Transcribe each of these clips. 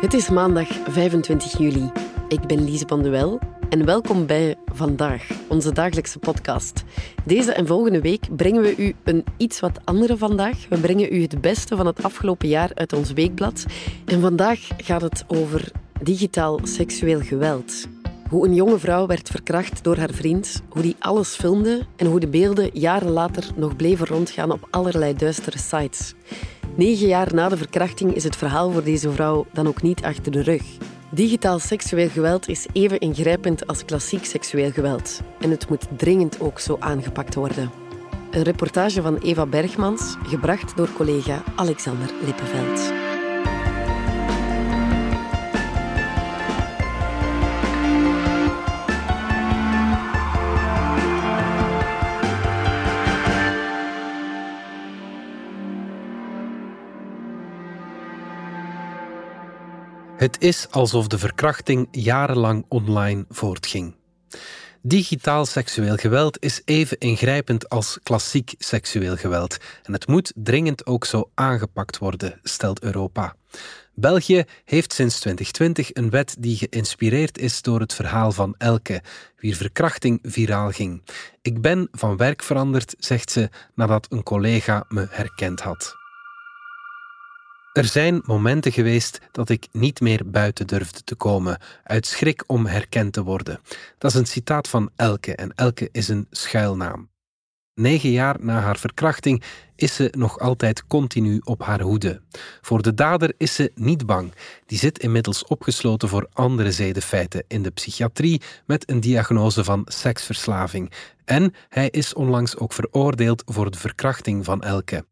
Het is maandag 25 juli. Ik ben Lise van de Wel en welkom bij Vandaag, onze dagelijkse podcast. Deze en volgende week brengen we u een iets wat andere vandaag. We brengen u het beste van het afgelopen jaar uit ons weekblad. En vandaag gaat het over digitaal seksueel geweld. Hoe een jonge vrouw werd verkracht door haar vriend, hoe die alles filmde en hoe de beelden jaren later nog bleven rondgaan op allerlei duistere sites. Negen jaar na de verkrachting is het verhaal voor deze vrouw dan ook niet achter de rug. Digitaal seksueel geweld is even ingrijpend als klassiek seksueel geweld. En het moet dringend ook zo aangepakt worden. Een reportage van Eva Bergmans, gebracht door collega Alexander Lippenveld. Het is alsof de verkrachting jarenlang online voortging. Digitaal seksueel geweld is even ingrijpend als klassiek seksueel geweld en het moet dringend ook zo aangepakt worden, stelt Europa. België heeft sinds 2020 een wet die geïnspireerd is door het verhaal van Elke, wier verkrachting viraal ging. Ik ben van werk veranderd, zegt ze nadat een collega me herkend had. Er zijn momenten geweest dat ik niet meer buiten durfde te komen, uit schrik om herkend te worden. Dat is een citaat van Elke en Elke is een schuilnaam. Negen jaar na haar verkrachting is ze nog altijd continu op haar hoede. Voor de dader is ze niet bang. Die zit inmiddels opgesloten voor andere zedenfeiten in de psychiatrie met een diagnose van seksverslaving. En hij is onlangs ook veroordeeld voor de verkrachting van Elke.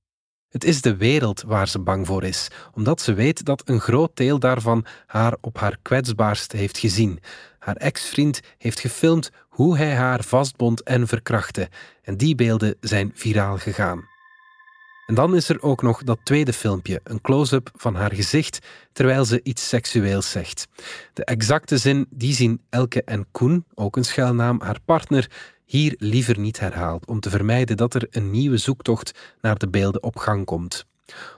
Het is de wereld waar ze bang voor is, omdat ze weet dat een groot deel daarvan haar op haar kwetsbaarst heeft gezien. Haar ex-vriend heeft gefilmd hoe hij haar vastbond en verkrachtte, en die beelden zijn viraal gegaan. En dan is er ook nog dat tweede filmpje, een close-up van haar gezicht terwijl ze iets seksueels zegt. De exacte zin die zien Elke en Koen, ook een schuilnaam, haar partner, hier liever niet herhaald, om te vermijden dat er een nieuwe zoektocht naar de beelden op gang komt.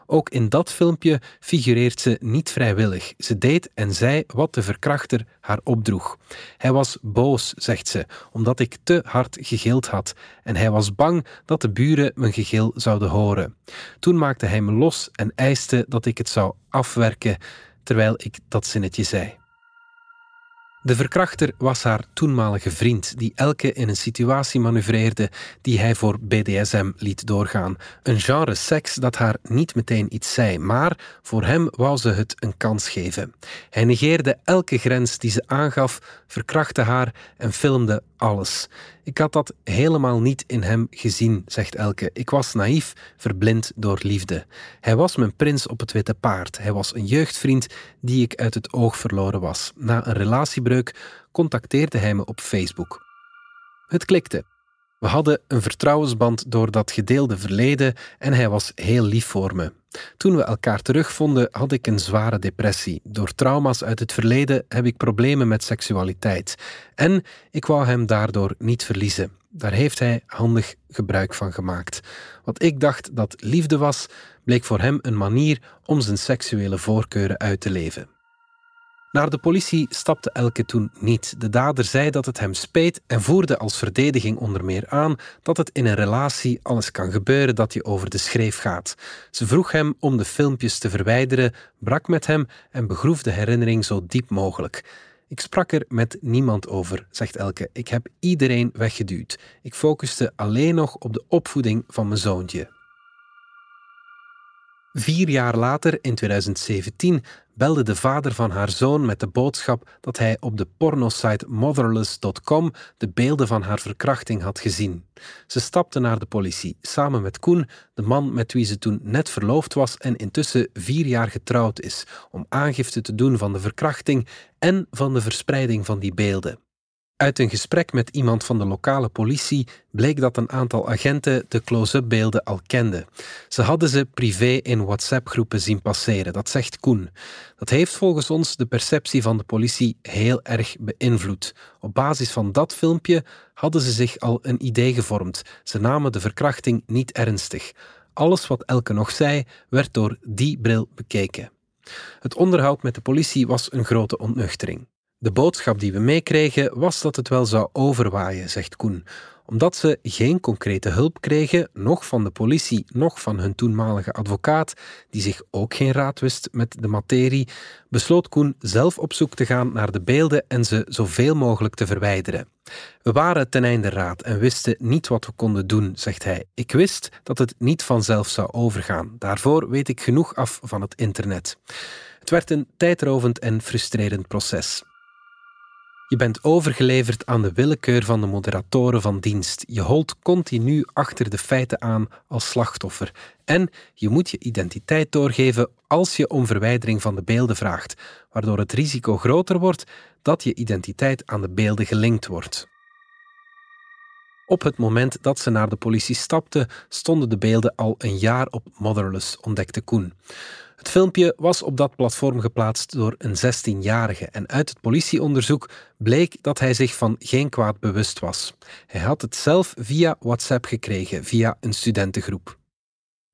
Ook in dat filmpje figureert ze niet vrijwillig. Ze deed en zei wat de verkrachter haar opdroeg. Hij was boos, zegt ze, omdat ik te hard gegild had. En hij was bang dat de buren mijn gegil zouden horen. Toen maakte hij me los en eiste dat ik het zou afwerken, terwijl ik dat zinnetje zei. De verkrachter was haar toenmalige vriend, die elke in een situatie manoeuvreerde die hij voor BDSM liet doorgaan. Een genre seks dat haar niet meteen iets zei, maar voor hem wou ze het een kans geven. Hij negeerde elke grens die ze aangaf, verkrachtte haar en filmde alles. Ik had dat helemaal niet in hem gezien, zegt Elke. Ik was naïef, verblind door liefde. Hij was mijn prins op het witte paard. Hij was een jeugdvriend die ik uit het oog verloren was. Na een relatiebreuk contacteerde hij me op Facebook. Het klikte. We hadden een vertrouwensband door dat gedeelde verleden en hij was heel lief voor me. Toen we elkaar terugvonden, had ik een zware depressie. Door trauma's uit het verleden heb ik problemen met seksualiteit. En ik wou hem daardoor niet verliezen. Daar heeft hij handig gebruik van gemaakt. Wat ik dacht dat liefde was, bleek voor hem een manier om zijn seksuele voorkeuren uit te leven. Naar de politie stapte Elke toen niet. De dader zei dat het hem speet en voerde als verdediging onder meer aan dat het in een relatie alles kan gebeuren dat je over de schreef gaat. Ze vroeg hem om de filmpjes te verwijderen, brak met hem en begroef de herinnering zo diep mogelijk. Ik sprak er met niemand over, zegt Elke. Ik heb iedereen weggeduwd. Ik focuste alleen nog op de opvoeding van mijn zoontje. Vier jaar later, in 2017, belde de vader van haar zoon met de boodschap dat hij op de pornosite motherless.com de beelden van haar verkrachting had gezien. Ze stapte naar de politie, samen met Koen, de man met wie ze toen net verloofd was en intussen vier jaar getrouwd is, om aangifte te doen van de verkrachting en van de verspreiding van die beelden. Uit een gesprek met iemand van de lokale politie bleek dat een aantal agenten de close-up beelden al kenden. Ze hadden ze privé in WhatsApp-groepen zien passeren, dat zegt Koen. Dat heeft volgens ons de perceptie van de politie heel erg beïnvloed. Op basis van dat filmpje hadden ze zich al een idee gevormd. Ze namen de verkrachting niet ernstig. Alles wat Elke nog zei, werd door die bril bekeken. Het onderhoud met de politie was een grote ontnuchtering. De boodschap die we meekregen was dat het wel zou overwaaien, zegt Koen omdat ze geen concrete hulp kregen, nog van de politie, nog van hun toenmalige advocaat, die zich ook geen raad wist met de materie, besloot Koen zelf op zoek te gaan naar de beelden en ze zoveel mogelijk te verwijderen. We waren ten einde raad en wisten niet wat we konden doen, zegt hij. Ik wist dat het niet vanzelf zou overgaan. Daarvoor weet ik genoeg af van het internet. Het werd een tijdrovend en frustrerend proces. Je bent overgeleverd aan de willekeur van de moderatoren van dienst. Je holt continu achter de feiten aan als slachtoffer. En je moet je identiteit doorgeven als je om verwijdering van de beelden vraagt, waardoor het risico groter wordt dat je identiteit aan de beelden gelinkt wordt. Op het moment dat ze naar de politie stapte, stonden de beelden al een jaar op Motherless, ontdekte Koen. Het filmpje was op dat platform geplaatst door een 16-jarige en uit het politieonderzoek bleek dat hij zich van geen kwaad bewust was. Hij had het zelf via WhatsApp gekregen, via een studentengroep.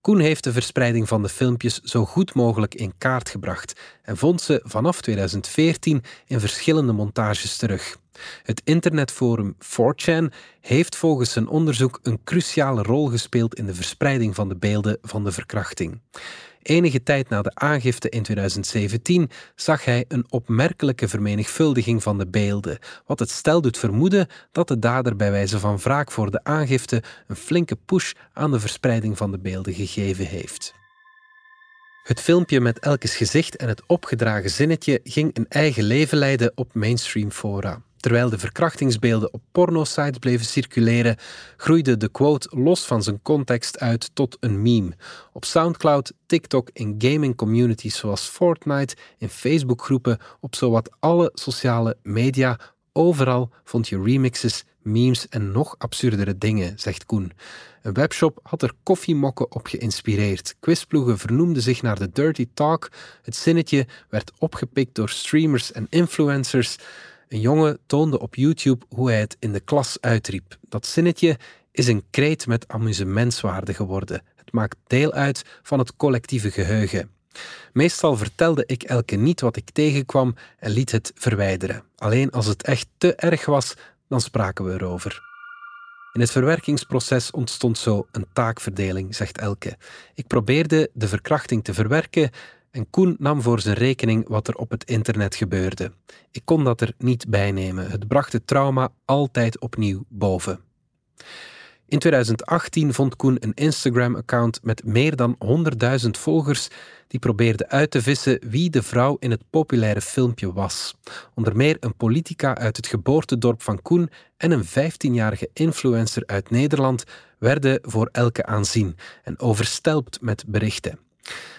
Koen heeft de verspreiding van de filmpjes zo goed mogelijk in kaart gebracht en vond ze vanaf 2014 in verschillende montages terug. Het internetforum 4chan heeft volgens zijn onderzoek een cruciale rol gespeeld in de verspreiding van de beelden van de verkrachting. Enige tijd na de aangifte in 2017 zag hij een opmerkelijke vermenigvuldiging van de beelden, wat het stel doet vermoeden dat de dader bij wijze van wraak voor de aangifte een flinke push aan de verspreiding van de beelden gegeven heeft. Het filmpje met Elkes gezicht en het opgedragen zinnetje ging een eigen leven leiden op mainstream fora. Terwijl de verkrachtingsbeelden op pornosites bleven circuleren, groeide de quote los van zijn context uit tot een meme. Op SoundCloud, TikTok, in gaming communities zoals Fortnite, in Facebookgroepen, op zowat alle sociale media, overal vond je remixes, memes en nog absurdere dingen, zegt Koen. Een webshop had er koffiemokken op geïnspireerd. Quizploegen vernoemden zich naar de Dirty Talk. Het zinnetje werd opgepikt door streamers en influencers. Een jongen toonde op YouTube hoe hij het in de klas uitriep. Dat zinnetje is een kreet met amusementswaarde geworden. Het maakt deel uit van het collectieve geheugen. Meestal vertelde ik elke niet wat ik tegenkwam en liet het verwijderen. Alleen als het echt te erg was, dan spraken we erover. In het verwerkingsproces ontstond zo een taakverdeling, zegt Elke. Ik probeerde de verkrachting te verwerken en Koen nam voor zijn rekening wat er op het internet gebeurde. Ik kon dat er niet bij nemen. Het bracht het trauma altijd opnieuw boven. In 2018 vond Koen een Instagram-account met meer dan 100.000 volgers die probeerde uit te vissen wie de vrouw in het populaire filmpje was. Onder meer een politica uit het geboortedorp van Koen en een 15-jarige influencer uit Nederland werden voor elke aanzien en overstelpt met berichten.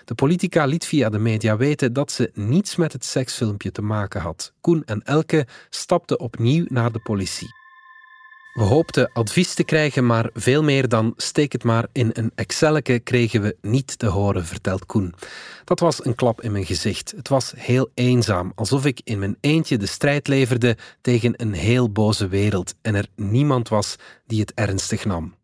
De politica liet via de media weten dat ze niets met het seksfilmpje te maken had. Koen en Elke stapten opnieuw naar de politie. We hoopten advies te krijgen, maar veel meer dan steek het maar in een Excelleke kregen we niet te horen, vertelt Koen. Dat was een klap in mijn gezicht. Het was heel eenzaam, alsof ik in mijn eentje de strijd leverde tegen een heel boze wereld en er niemand was die het ernstig nam.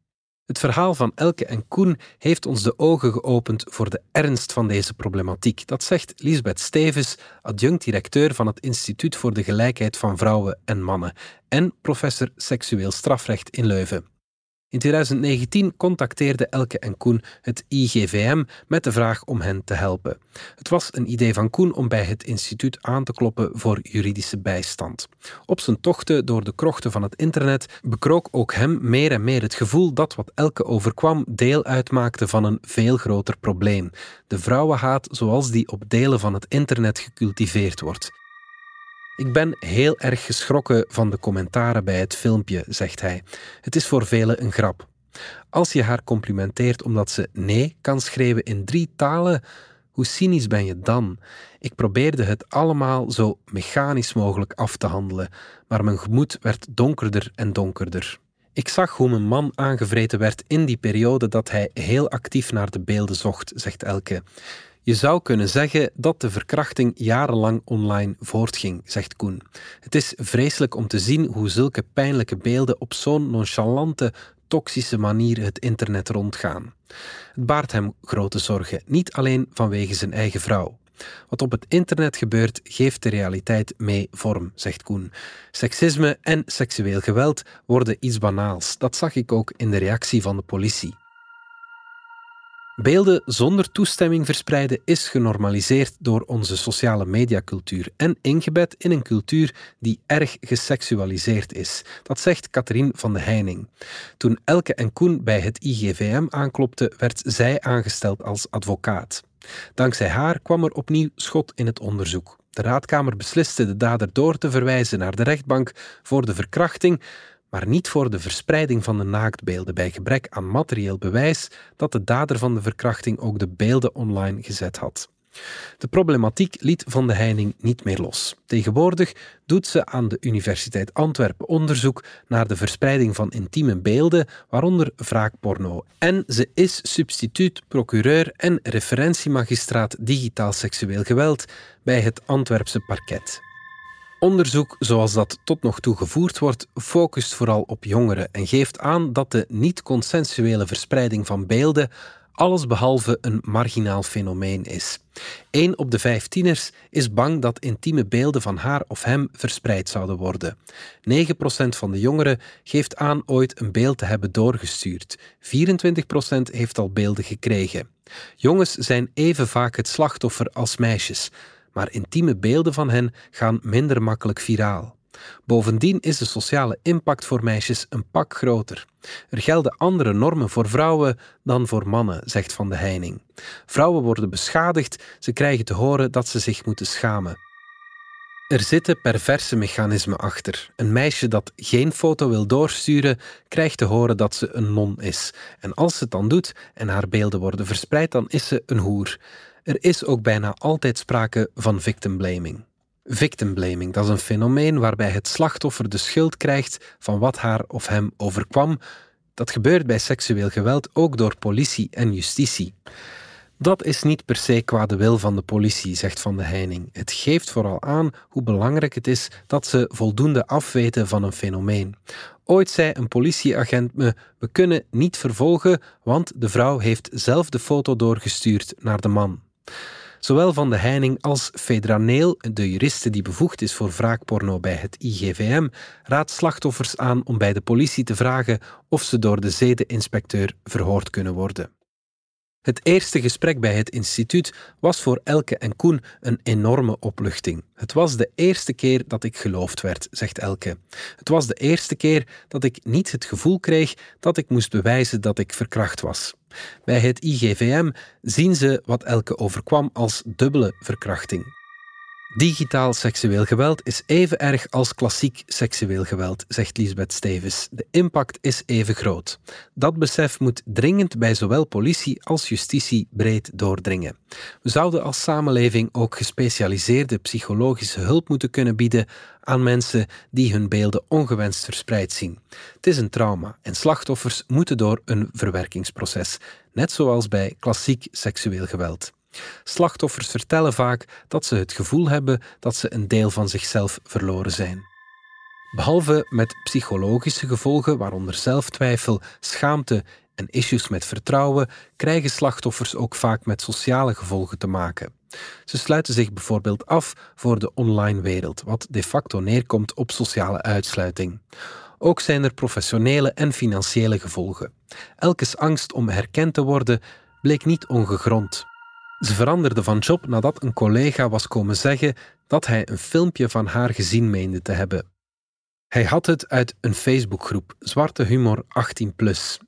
Het verhaal van Elke en Koen heeft ons de ogen geopend voor de ernst van deze problematiek. Dat zegt Lisbeth Stevens, adjunct-directeur van het Instituut voor de Gelijkheid van Vrouwen en Mannen en professor seksueel strafrecht in Leuven. In 2019 contacteerde Elke en Koen het IGVM met de vraag om hen te helpen. Het was een idee van Koen om bij het instituut aan te kloppen voor juridische bijstand. Op zijn tochten door de krochten van het internet bekrook ook hem meer en meer het gevoel dat wat Elke overkwam deel uitmaakte van een veel groter probleem: de vrouwenhaat zoals die op delen van het internet gecultiveerd wordt. Ik ben heel erg geschrokken van de commentaren bij het filmpje, zegt hij. Het is voor velen een grap. Als je haar complimenteert omdat ze nee kan schrijven in drie talen, hoe cynisch ben je dan? Ik probeerde het allemaal zo mechanisch mogelijk af te handelen, maar mijn gemoed werd donkerder en donkerder. Ik zag hoe mijn man aangevreten werd in die periode dat hij heel actief naar de beelden zocht, zegt Elke. Je zou kunnen zeggen dat de verkrachting jarenlang online voortging, zegt Koen. Het is vreselijk om te zien hoe zulke pijnlijke beelden op zo'n nonchalante, toxische manier het internet rondgaan. Het baart hem grote zorgen, niet alleen vanwege zijn eigen vrouw. Wat op het internet gebeurt, geeft de realiteit mee vorm, zegt Koen. Seksisme en seksueel geweld worden iets banaals. Dat zag ik ook in de reactie van de politie. Beelden zonder toestemming verspreiden is genormaliseerd door onze sociale mediacultuur en ingebed in een cultuur die erg geseksualiseerd is. Dat zegt Katrien van de Heining. Toen Elke en Koen bij het IGVM aanklopten, werd zij aangesteld als advocaat. Dankzij haar kwam er opnieuw schot in het onderzoek. De raadkamer besliste de dader door te verwijzen naar de rechtbank voor de verkrachting, maar niet voor de verspreiding van de naaktbeelden bij gebrek aan materieel bewijs dat de dader van de verkrachting ook de beelden online gezet had. De problematiek liet Van de Heining niet meer los. Tegenwoordig doet ze aan de Universiteit Antwerpen onderzoek naar de verspreiding van intieme beelden, waaronder wraakporno. En ze is substituut procureur en referentiemagistraat digitaal seksueel geweld bij het Antwerpse parket. Onderzoek zoals dat tot nog toe gevoerd wordt, focust vooral op jongeren en geeft aan dat de niet-consensuele verspreiding van beelden allesbehalve een marginaal fenomeen is. Eén op de vijf tieners is bang dat intieme beelden van haar of hem verspreid zouden worden. 9% van de jongeren geeft aan ooit een beeld te hebben doorgestuurd. 24% heeft al beelden gekregen. Jongens zijn even vaak het slachtoffer als meisjes maar intieme beelden van hen gaan minder makkelijk viraal. Bovendien is de sociale impact voor meisjes een pak groter. Er gelden andere normen voor vrouwen dan voor mannen, zegt Van de Heining. Vrouwen worden beschadigd, ze krijgen te horen dat ze zich moeten schamen. Er zitten perverse mechanismen achter. Een meisje dat geen foto wil doorsturen, krijgt te horen dat ze een non is. En als ze het dan doet en haar beelden worden verspreid, dan is ze een hoer. Er is ook bijna altijd sprake van victim blaming. Victim blaming, dat is een fenomeen waarbij het slachtoffer de schuld krijgt van wat haar of hem overkwam. Dat gebeurt bij seksueel geweld ook door politie en justitie. Dat is niet per se qua de wil van de politie, zegt Van de Heining. Het geeft vooral aan hoe belangrijk het is dat ze voldoende afweten van een fenomeen. Ooit zei een politieagent me: We kunnen niet vervolgen, want de vrouw heeft zelf de foto doorgestuurd naar de man. Zowel Van de Heining als Fedraneel, de juriste die bevoegd is voor wraakporno bij het IGVM, raadt slachtoffers aan om bij de politie te vragen of ze door de zedeninspecteur verhoord kunnen worden. Het eerste gesprek bij het instituut was voor Elke en Koen een enorme opluchting. Het was de eerste keer dat ik geloofd werd, zegt Elke. Het was de eerste keer dat ik niet het gevoel kreeg dat ik moest bewijzen dat ik verkracht was. Bij het IGVM zien ze wat Elke overkwam als dubbele verkrachting. Digitaal seksueel geweld is even erg als klassiek seksueel geweld, zegt Lisbeth Stevens. De impact is even groot. Dat besef moet dringend bij zowel politie als justitie breed doordringen. We zouden als samenleving ook gespecialiseerde psychologische hulp moeten kunnen bieden aan mensen die hun beelden ongewenst verspreid zien. Het is een trauma en slachtoffers moeten door een verwerkingsproces, net zoals bij klassiek seksueel geweld. Slachtoffers vertellen vaak dat ze het gevoel hebben dat ze een deel van zichzelf verloren zijn. Behalve met psychologische gevolgen, waaronder zelftwijfel, schaamte en issues met vertrouwen, krijgen slachtoffers ook vaak met sociale gevolgen te maken. Ze sluiten zich bijvoorbeeld af voor de online wereld, wat de facto neerkomt op sociale uitsluiting. Ook zijn er professionele en financiële gevolgen. Elkes angst om herkend te worden bleek niet ongegrond. Ze veranderde van job nadat een collega was komen zeggen dat hij een filmpje van haar gezien meende te hebben. Hij had het uit een Facebookgroep, Zwarte Humor 18.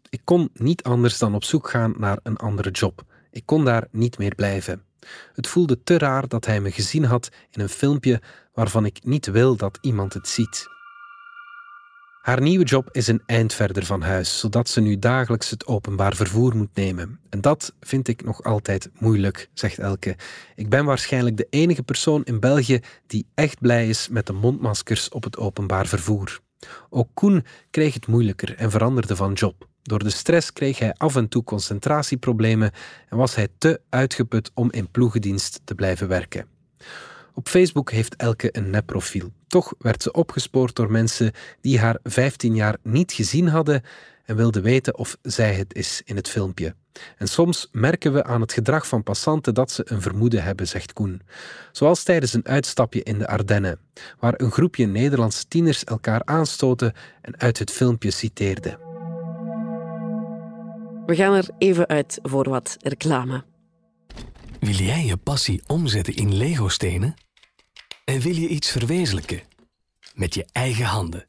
Ik kon niet anders dan op zoek gaan naar een andere job. Ik kon daar niet meer blijven. Het voelde te raar dat hij me gezien had in een filmpje waarvan ik niet wil dat iemand het ziet. Haar nieuwe job is een eind verder van huis, zodat ze nu dagelijks het openbaar vervoer moet nemen. En dat vind ik nog altijd moeilijk, zegt Elke. Ik ben waarschijnlijk de enige persoon in België die echt blij is met de mondmaskers op het openbaar vervoer. Ook Koen kreeg het moeilijker en veranderde van job. Door de stress kreeg hij af en toe concentratieproblemen en was hij te uitgeput om in ploegendienst te blijven werken. Op Facebook heeft Elke een nepprofiel. Toch werd ze opgespoord door mensen die haar 15 jaar niet gezien hadden en wilde weten of zij het is in het filmpje. En soms merken we aan het gedrag van passanten dat ze een vermoeden hebben, zegt Koen. Zoals tijdens een uitstapje in de Ardennen, waar een groepje Nederlandse tieners elkaar aanstoten en uit het filmpje citeerde. We gaan er even uit voor wat reclame. Wil jij je passie omzetten in Lego-stenen? En wil je iets verwezenlijken? Met je eigen handen.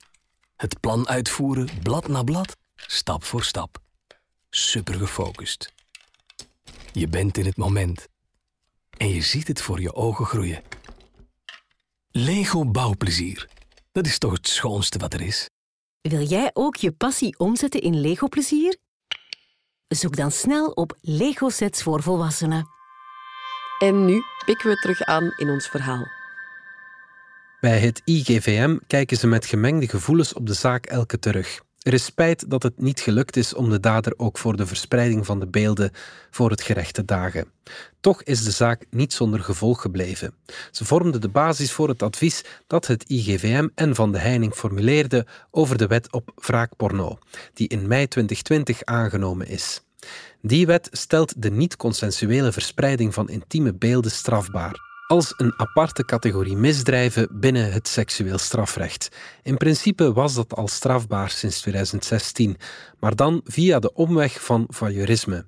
Het plan uitvoeren, blad na blad, stap voor stap. Super gefocust. Je bent in het moment. En je ziet het voor je ogen groeien. Lego bouwplezier. Dat is toch het schoonste wat er is? Wil jij ook je passie omzetten in Lego-plezier? Zoek dan snel op Lego-sets voor volwassenen. En nu pikken we terug aan in ons verhaal. Bij het IGVM kijken ze met gemengde gevoelens op de zaak Elke terug. Er is spijt dat het niet gelukt is om de dader ook voor de verspreiding van de beelden voor het gerecht te dagen. Toch is de zaak niet zonder gevolg gebleven. Ze vormde de basis voor het advies dat het IGVM en Van de Heining formuleerden over de wet op wraakporno, die in mei 2020 aangenomen is. Die wet stelt de niet-consensuele verspreiding van intieme beelden strafbaar als een aparte categorie misdrijven binnen het seksueel strafrecht. In principe was dat al strafbaar sinds 2016, maar dan via de omweg van voyeurisme.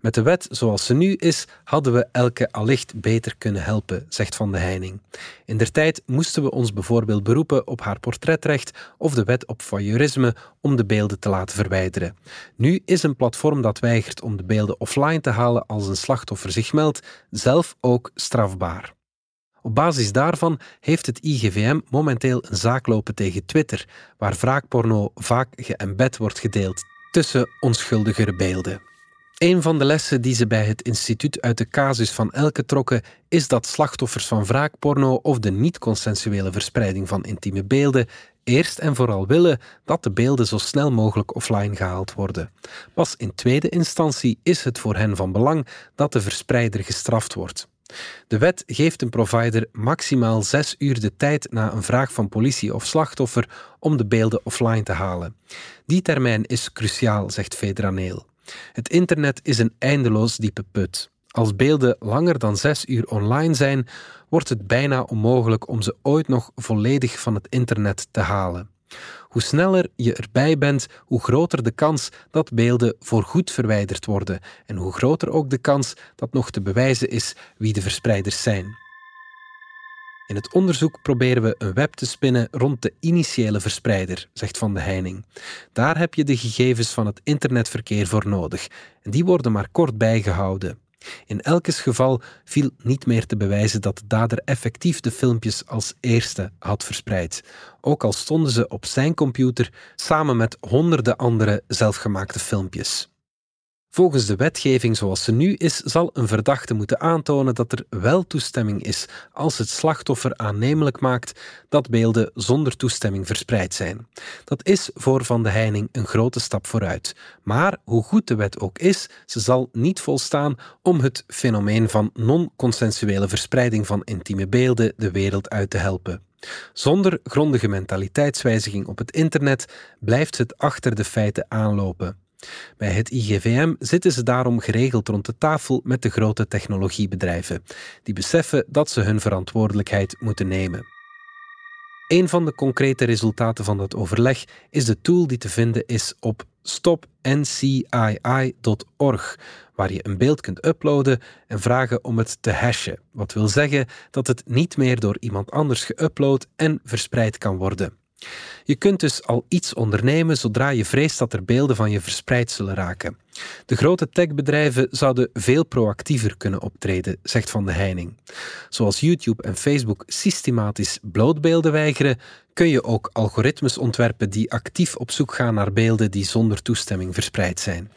Met de wet zoals ze nu is, hadden we elke allicht beter kunnen helpen, zegt Van de Heining. In der tijd moesten we ons bijvoorbeeld beroepen op haar portretrecht of de wet op voyeurisme om de beelden te laten verwijderen. Nu is een platform dat weigert om de beelden offline te halen als een slachtoffer zich meldt, zelf ook strafbaar. Op basis daarvan heeft het IGVM momenteel een zaak lopen tegen Twitter, waar wraakporno vaak geëmbed wordt gedeeld tussen onschuldigere beelden. Een van de lessen die ze bij het instituut uit de casus van Elke trokken, is dat slachtoffers van wraakporno of de niet-consensuele verspreiding van intieme beelden eerst en vooral willen dat de beelden zo snel mogelijk offline gehaald worden. Pas in tweede instantie is het voor hen van belang dat de verspreider gestraft wordt. De wet geeft een provider maximaal zes uur de tijd na een vraag van politie of slachtoffer om de beelden offline te halen. Die termijn is cruciaal, zegt Fedraneel. Het internet is een eindeloos diepe put. Als beelden langer dan zes uur online zijn, wordt het bijna onmogelijk om ze ooit nog volledig van het internet te halen. Hoe sneller je erbij bent, hoe groter de kans dat beelden voorgoed verwijderd worden en hoe groter ook de kans dat nog te bewijzen is wie de verspreiders zijn. In het onderzoek proberen we een web te spinnen rond de initiële verspreider, zegt Van de Heining. Daar heb je de gegevens van het internetverkeer voor nodig en die worden maar kort bijgehouden. In elk geval viel niet meer te bewijzen dat de dader effectief de filmpjes als eerste had verspreid, ook al stonden ze op zijn computer samen met honderden andere zelfgemaakte filmpjes. Volgens de wetgeving zoals ze nu is, zal een verdachte moeten aantonen dat er wel toestemming is als het slachtoffer aannemelijk maakt dat beelden zonder toestemming verspreid zijn. Dat is voor Van de Heining een grote stap vooruit. Maar hoe goed de wet ook is, ze zal niet volstaan om het fenomeen van non-consensuele verspreiding van intieme beelden de wereld uit te helpen. Zonder grondige mentaliteitswijziging op het internet blijft het achter de feiten aanlopen. Bij het IGVM zitten ze daarom geregeld rond de tafel met de grote technologiebedrijven, die beseffen dat ze hun verantwoordelijkheid moeten nemen. Een van de concrete resultaten van dat overleg is de tool die te vinden is op stopncii.org, waar je een beeld kunt uploaden en vragen om het te hashen, wat wil zeggen dat het niet meer door iemand anders geüpload en verspreid kan worden. Je kunt dus al iets ondernemen zodra je vreest dat er beelden van je verspreid zullen raken. De grote techbedrijven zouden veel proactiever kunnen optreden, zegt Van de Heining. Zoals YouTube en Facebook systematisch blootbeelden weigeren, kun je ook algoritmes ontwerpen die actief op zoek gaan naar beelden die zonder toestemming verspreid zijn.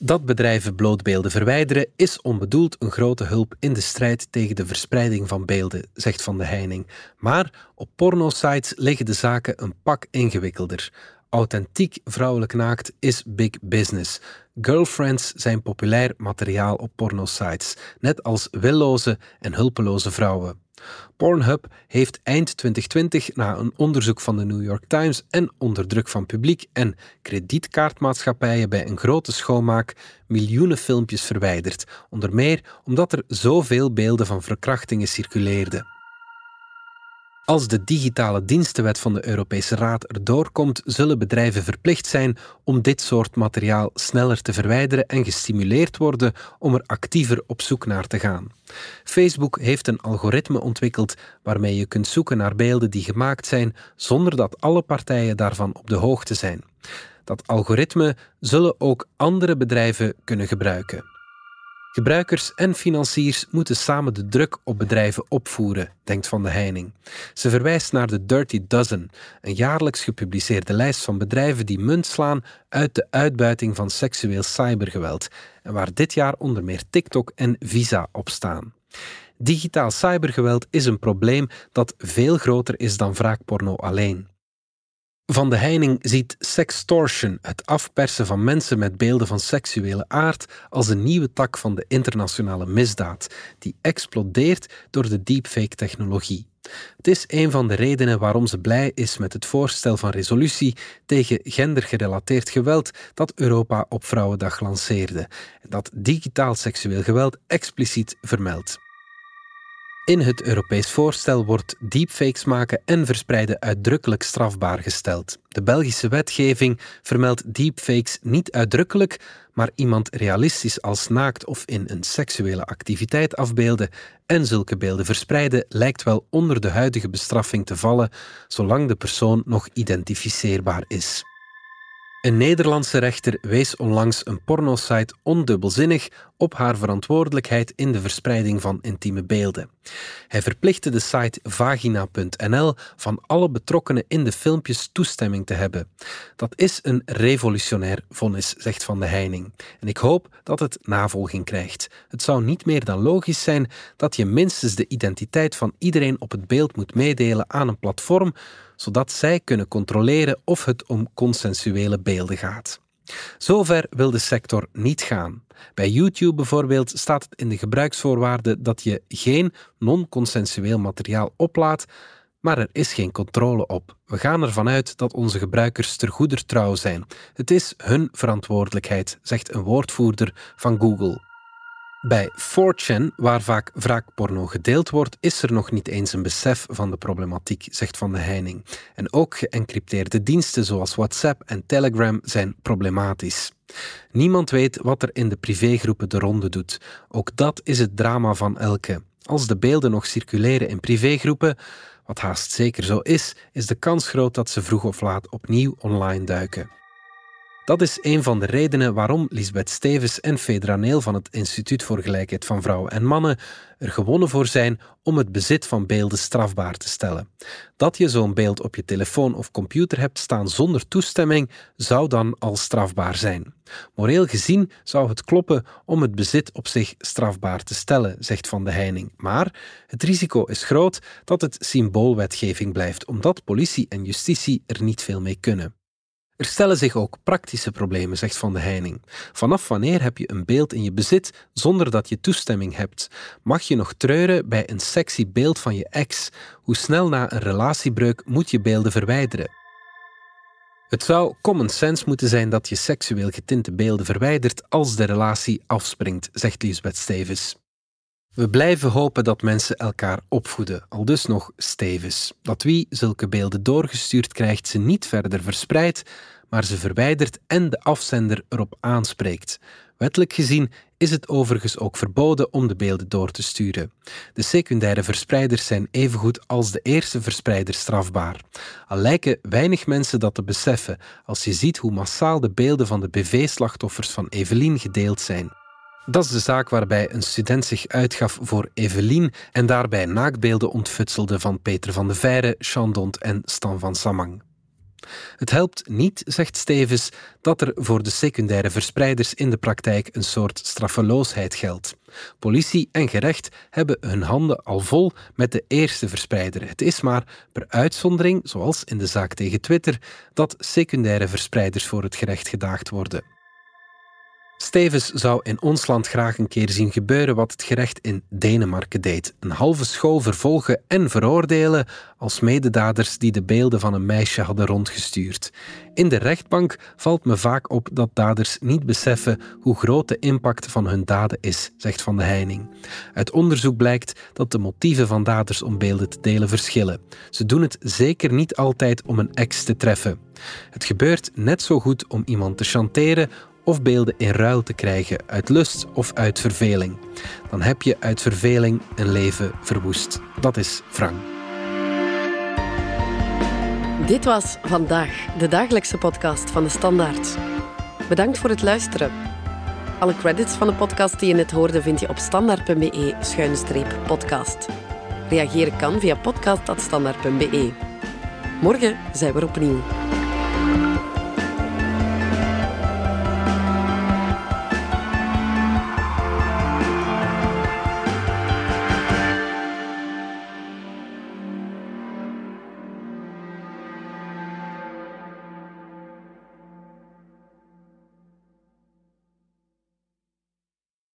Dat bedrijven blootbeelden verwijderen is onbedoeld een grote hulp in de strijd tegen de verspreiding van beelden, zegt Van de Heining. Maar op pornosites liggen de zaken een pak ingewikkelder. Authentiek vrouwelijk naakt is big business. Girlfriends zijn populair materiaal op pornosites, net als willoze en hulpeloze vrouwen. Pornhub heeft eind 2020 na een onderzoek van de New York Times en onder druk van publiek en kredietkaartmaatschappijen bij een grote schoonmaak miljoenen filmpjes verwijderd, onder meer omdat er zoveel beelden van verkrachtingen circuleerden. Als de digitale dienstenwet van de Europese Raad erdoor komt, zullen bedrijven verplicht zijn om dit soort materiaal sneller te verwijderen en gestimuleerd worden om er actiever op zoek naar te gaan. Facebook heeft een algoritme ontwikkeld waarmee je kunt zoeken naar beelden die gemaakt zijn zonder dat alle partijen daarvan op de hoogte zijn. Dat algoritme zullen ook andere bedrijven kunnen gebruiken. Gebruikers en financiers moeten samen de druk op bedrijven opvoeren, denkt Van de Heining. Ze verwijst naar de Dirty Dozen, een jaarlijks gepubliceerde lijst van bedrijven die munt slaan uit de uitbuiting van seksueel cybergeweld, en waar dit jaar onder meer TikTok en Visa op staan. Digitaal cybergeweld is een probleem dat veel groter is dan wraakporno alleen. Van de Heining ziet sextortion, het afpersen van mensen met beelden van seksuele aard, als een nieuwe tak van de internationale misdaad, die explodeert door de deepfake-technologie. Het is een van de redenen waarom ze blij is met het voorstel van resolutie tegen gendergerelateerd geweld dat Europa op Vrouwendag lanceerde en dat digitaal seksueel geweld expliciet vermeldt. In het Europees voorstel wordt deepfakes maken en verspreiden uitdrukkelijk strafbaar gesteld. De Belgische wetgeving vermeldt deepfakes niet uitdrukkelijk, maar iemand realistisch als naakt of in een seksuele activiteit afbeelden en zulke beelden verspreiden lijkt wel onder de huidige bestraffing te vallen, zolang de persoon nog identificeerbaar is. Een Nederlandse rechter wees onlangs een pornosite ondubbelzinnig op haar verantwoordelijkheid in de verspreiding van intieme beelden. Hij verplichtte de site vagina.nl van alle betrokkenen in de filmpjes toestemming te hebben. Dat is een revolutionair vonnis, zegt Van de Heining. En ik hoop dat het navolging krijgt. Het zou niet meer dan logisch zijn dat je minstens de identiteit van iedereen op het beeld moet meedelen aan een platform zodat zij kunnen controleren of het om consensuele beelden gaat. Zover wil de sector niet gaan. Bij YouTube bijvoorbeeld staat het in de gebruiksvoorwaarden dat je geen non-consensueel materiaal oplaadt, maar er is geen controle op. We gaan ervan uit dat onze gebruikers ter goeder trouw zijn. Het is hun verantwoordelijkheid, zegt een woordvoerder van Google. Bij 4chan, waar vaak wraakporno gedeeld wordt, is er nog niet eens een besef van de problematiek, zegt Van de Heining. En ook geëncrypteerde diensten zoals WhatsApp en Telegram zijn problematisch. Niemand weet wat er in de privégroepen de ronde doet. Ook dat is het drama van elke. Als de beelden nog circuleren in privégroepen, wat haast zeker zo is, is de kans groot dat ze vroeg of laat opnieuw online duiken. Dat is een van de redenen waarom Lisbeth Stevens en Fedra Neel van het Instituut voor Gelijkheid van Vrouwen en Mannen er gewonnen voor zijn om het bezit van beelden strafbaar te stellen. Dat je zo'n beeld op je telefoon of computer hebt staan zonder toestemming, zou dan al strafbaar zijn. Moreel gezien zou het kloppen om het bezit op zich strafbaar te stellen, zegt Van de Heining. Maar het risico is groot dat het symboolwetgeving blijft, omdat politie en justitie er niet veel mee kunnen. Er stellen zich ook praktische problemen, zegt Van de Heining. Vanaf wanneer heb je een beeld in je bezit zonder dat je toestemming hebt? Mag je nog treuren bij een sexy beeld van je ex? Hoe snel na een relatiebreuk moet je beelden verwijderen? Het zou common sense moeten zijn dat je seksueel getinte beelden verwijdert als de relatie afspringt, zegt Lisbeth Stevens. We blijven hopen dat mensen elkaar opvoeden, al dus nog stevens. Dat wie zulke beelden doorgestuurd krijgt, ze niet verder verspreidt, maar ze verwijdert en de afzender erop aanspreekt. Wettelijk gezien is het overigens ook verboden om de beelden door te sturen. De secundaire verspreiders zijn evengoed als de eerste verspreider strafbaar. Al lijken weinig mensen dat te beseffen als je ziet hoe massaal de beelden van de BV-slachtoffers van Evelien gedeeld zijn. Dat is de zaak waarbij een student zich uitgaf voor Evelien en daarbij naaktbeelden ontfutselde van Peter van de Veire, Chandont en Stan van Samang. Het helpt niet, zegt Stevens, dat er voor de secundaire verspreiders in de praktijk een soort straffeloosheid geldt. Politie en gerecht hebben hun handen al vol met de eerste verspreider. Het is maar per uitzondering, zoals in de zaak tegen Twitter, dat secundaire verspreiders voor het gerecht gedaagd worden. Stevens zou in ons land graag een keer zien gebeuren wat het gerecht in Denemarken deed. Een halve school vervolgen en veroordelen als mededaders die de beelden van een meisje hadden rondgestuurd. In de rechtbank valt me vaak op dat daders niet beseffen hoe groot de impact van hun daden is, zegt Van de Heining. Uit onderzoek blijkt dat de motieven van daders om beelden te delen verschillen. Ze doen het zeker niet altijd om een ex te treffen. Het gebeurt net zo goed om iemand te chanteren of beelden in ruil te krijgen uit lust of uit verveling. Dan heb je uit verveling een leven verwoest. Dat is Frank. Dit was vandaag de dagelijkse podcast van de Standaard. Bedankt voor het luisteren. Alle credits van de podcast die je net hoorde vind je op standaard.be-podcast. Reageren kan via podcast.standaard.be. Morgen zijn we er opnieuw.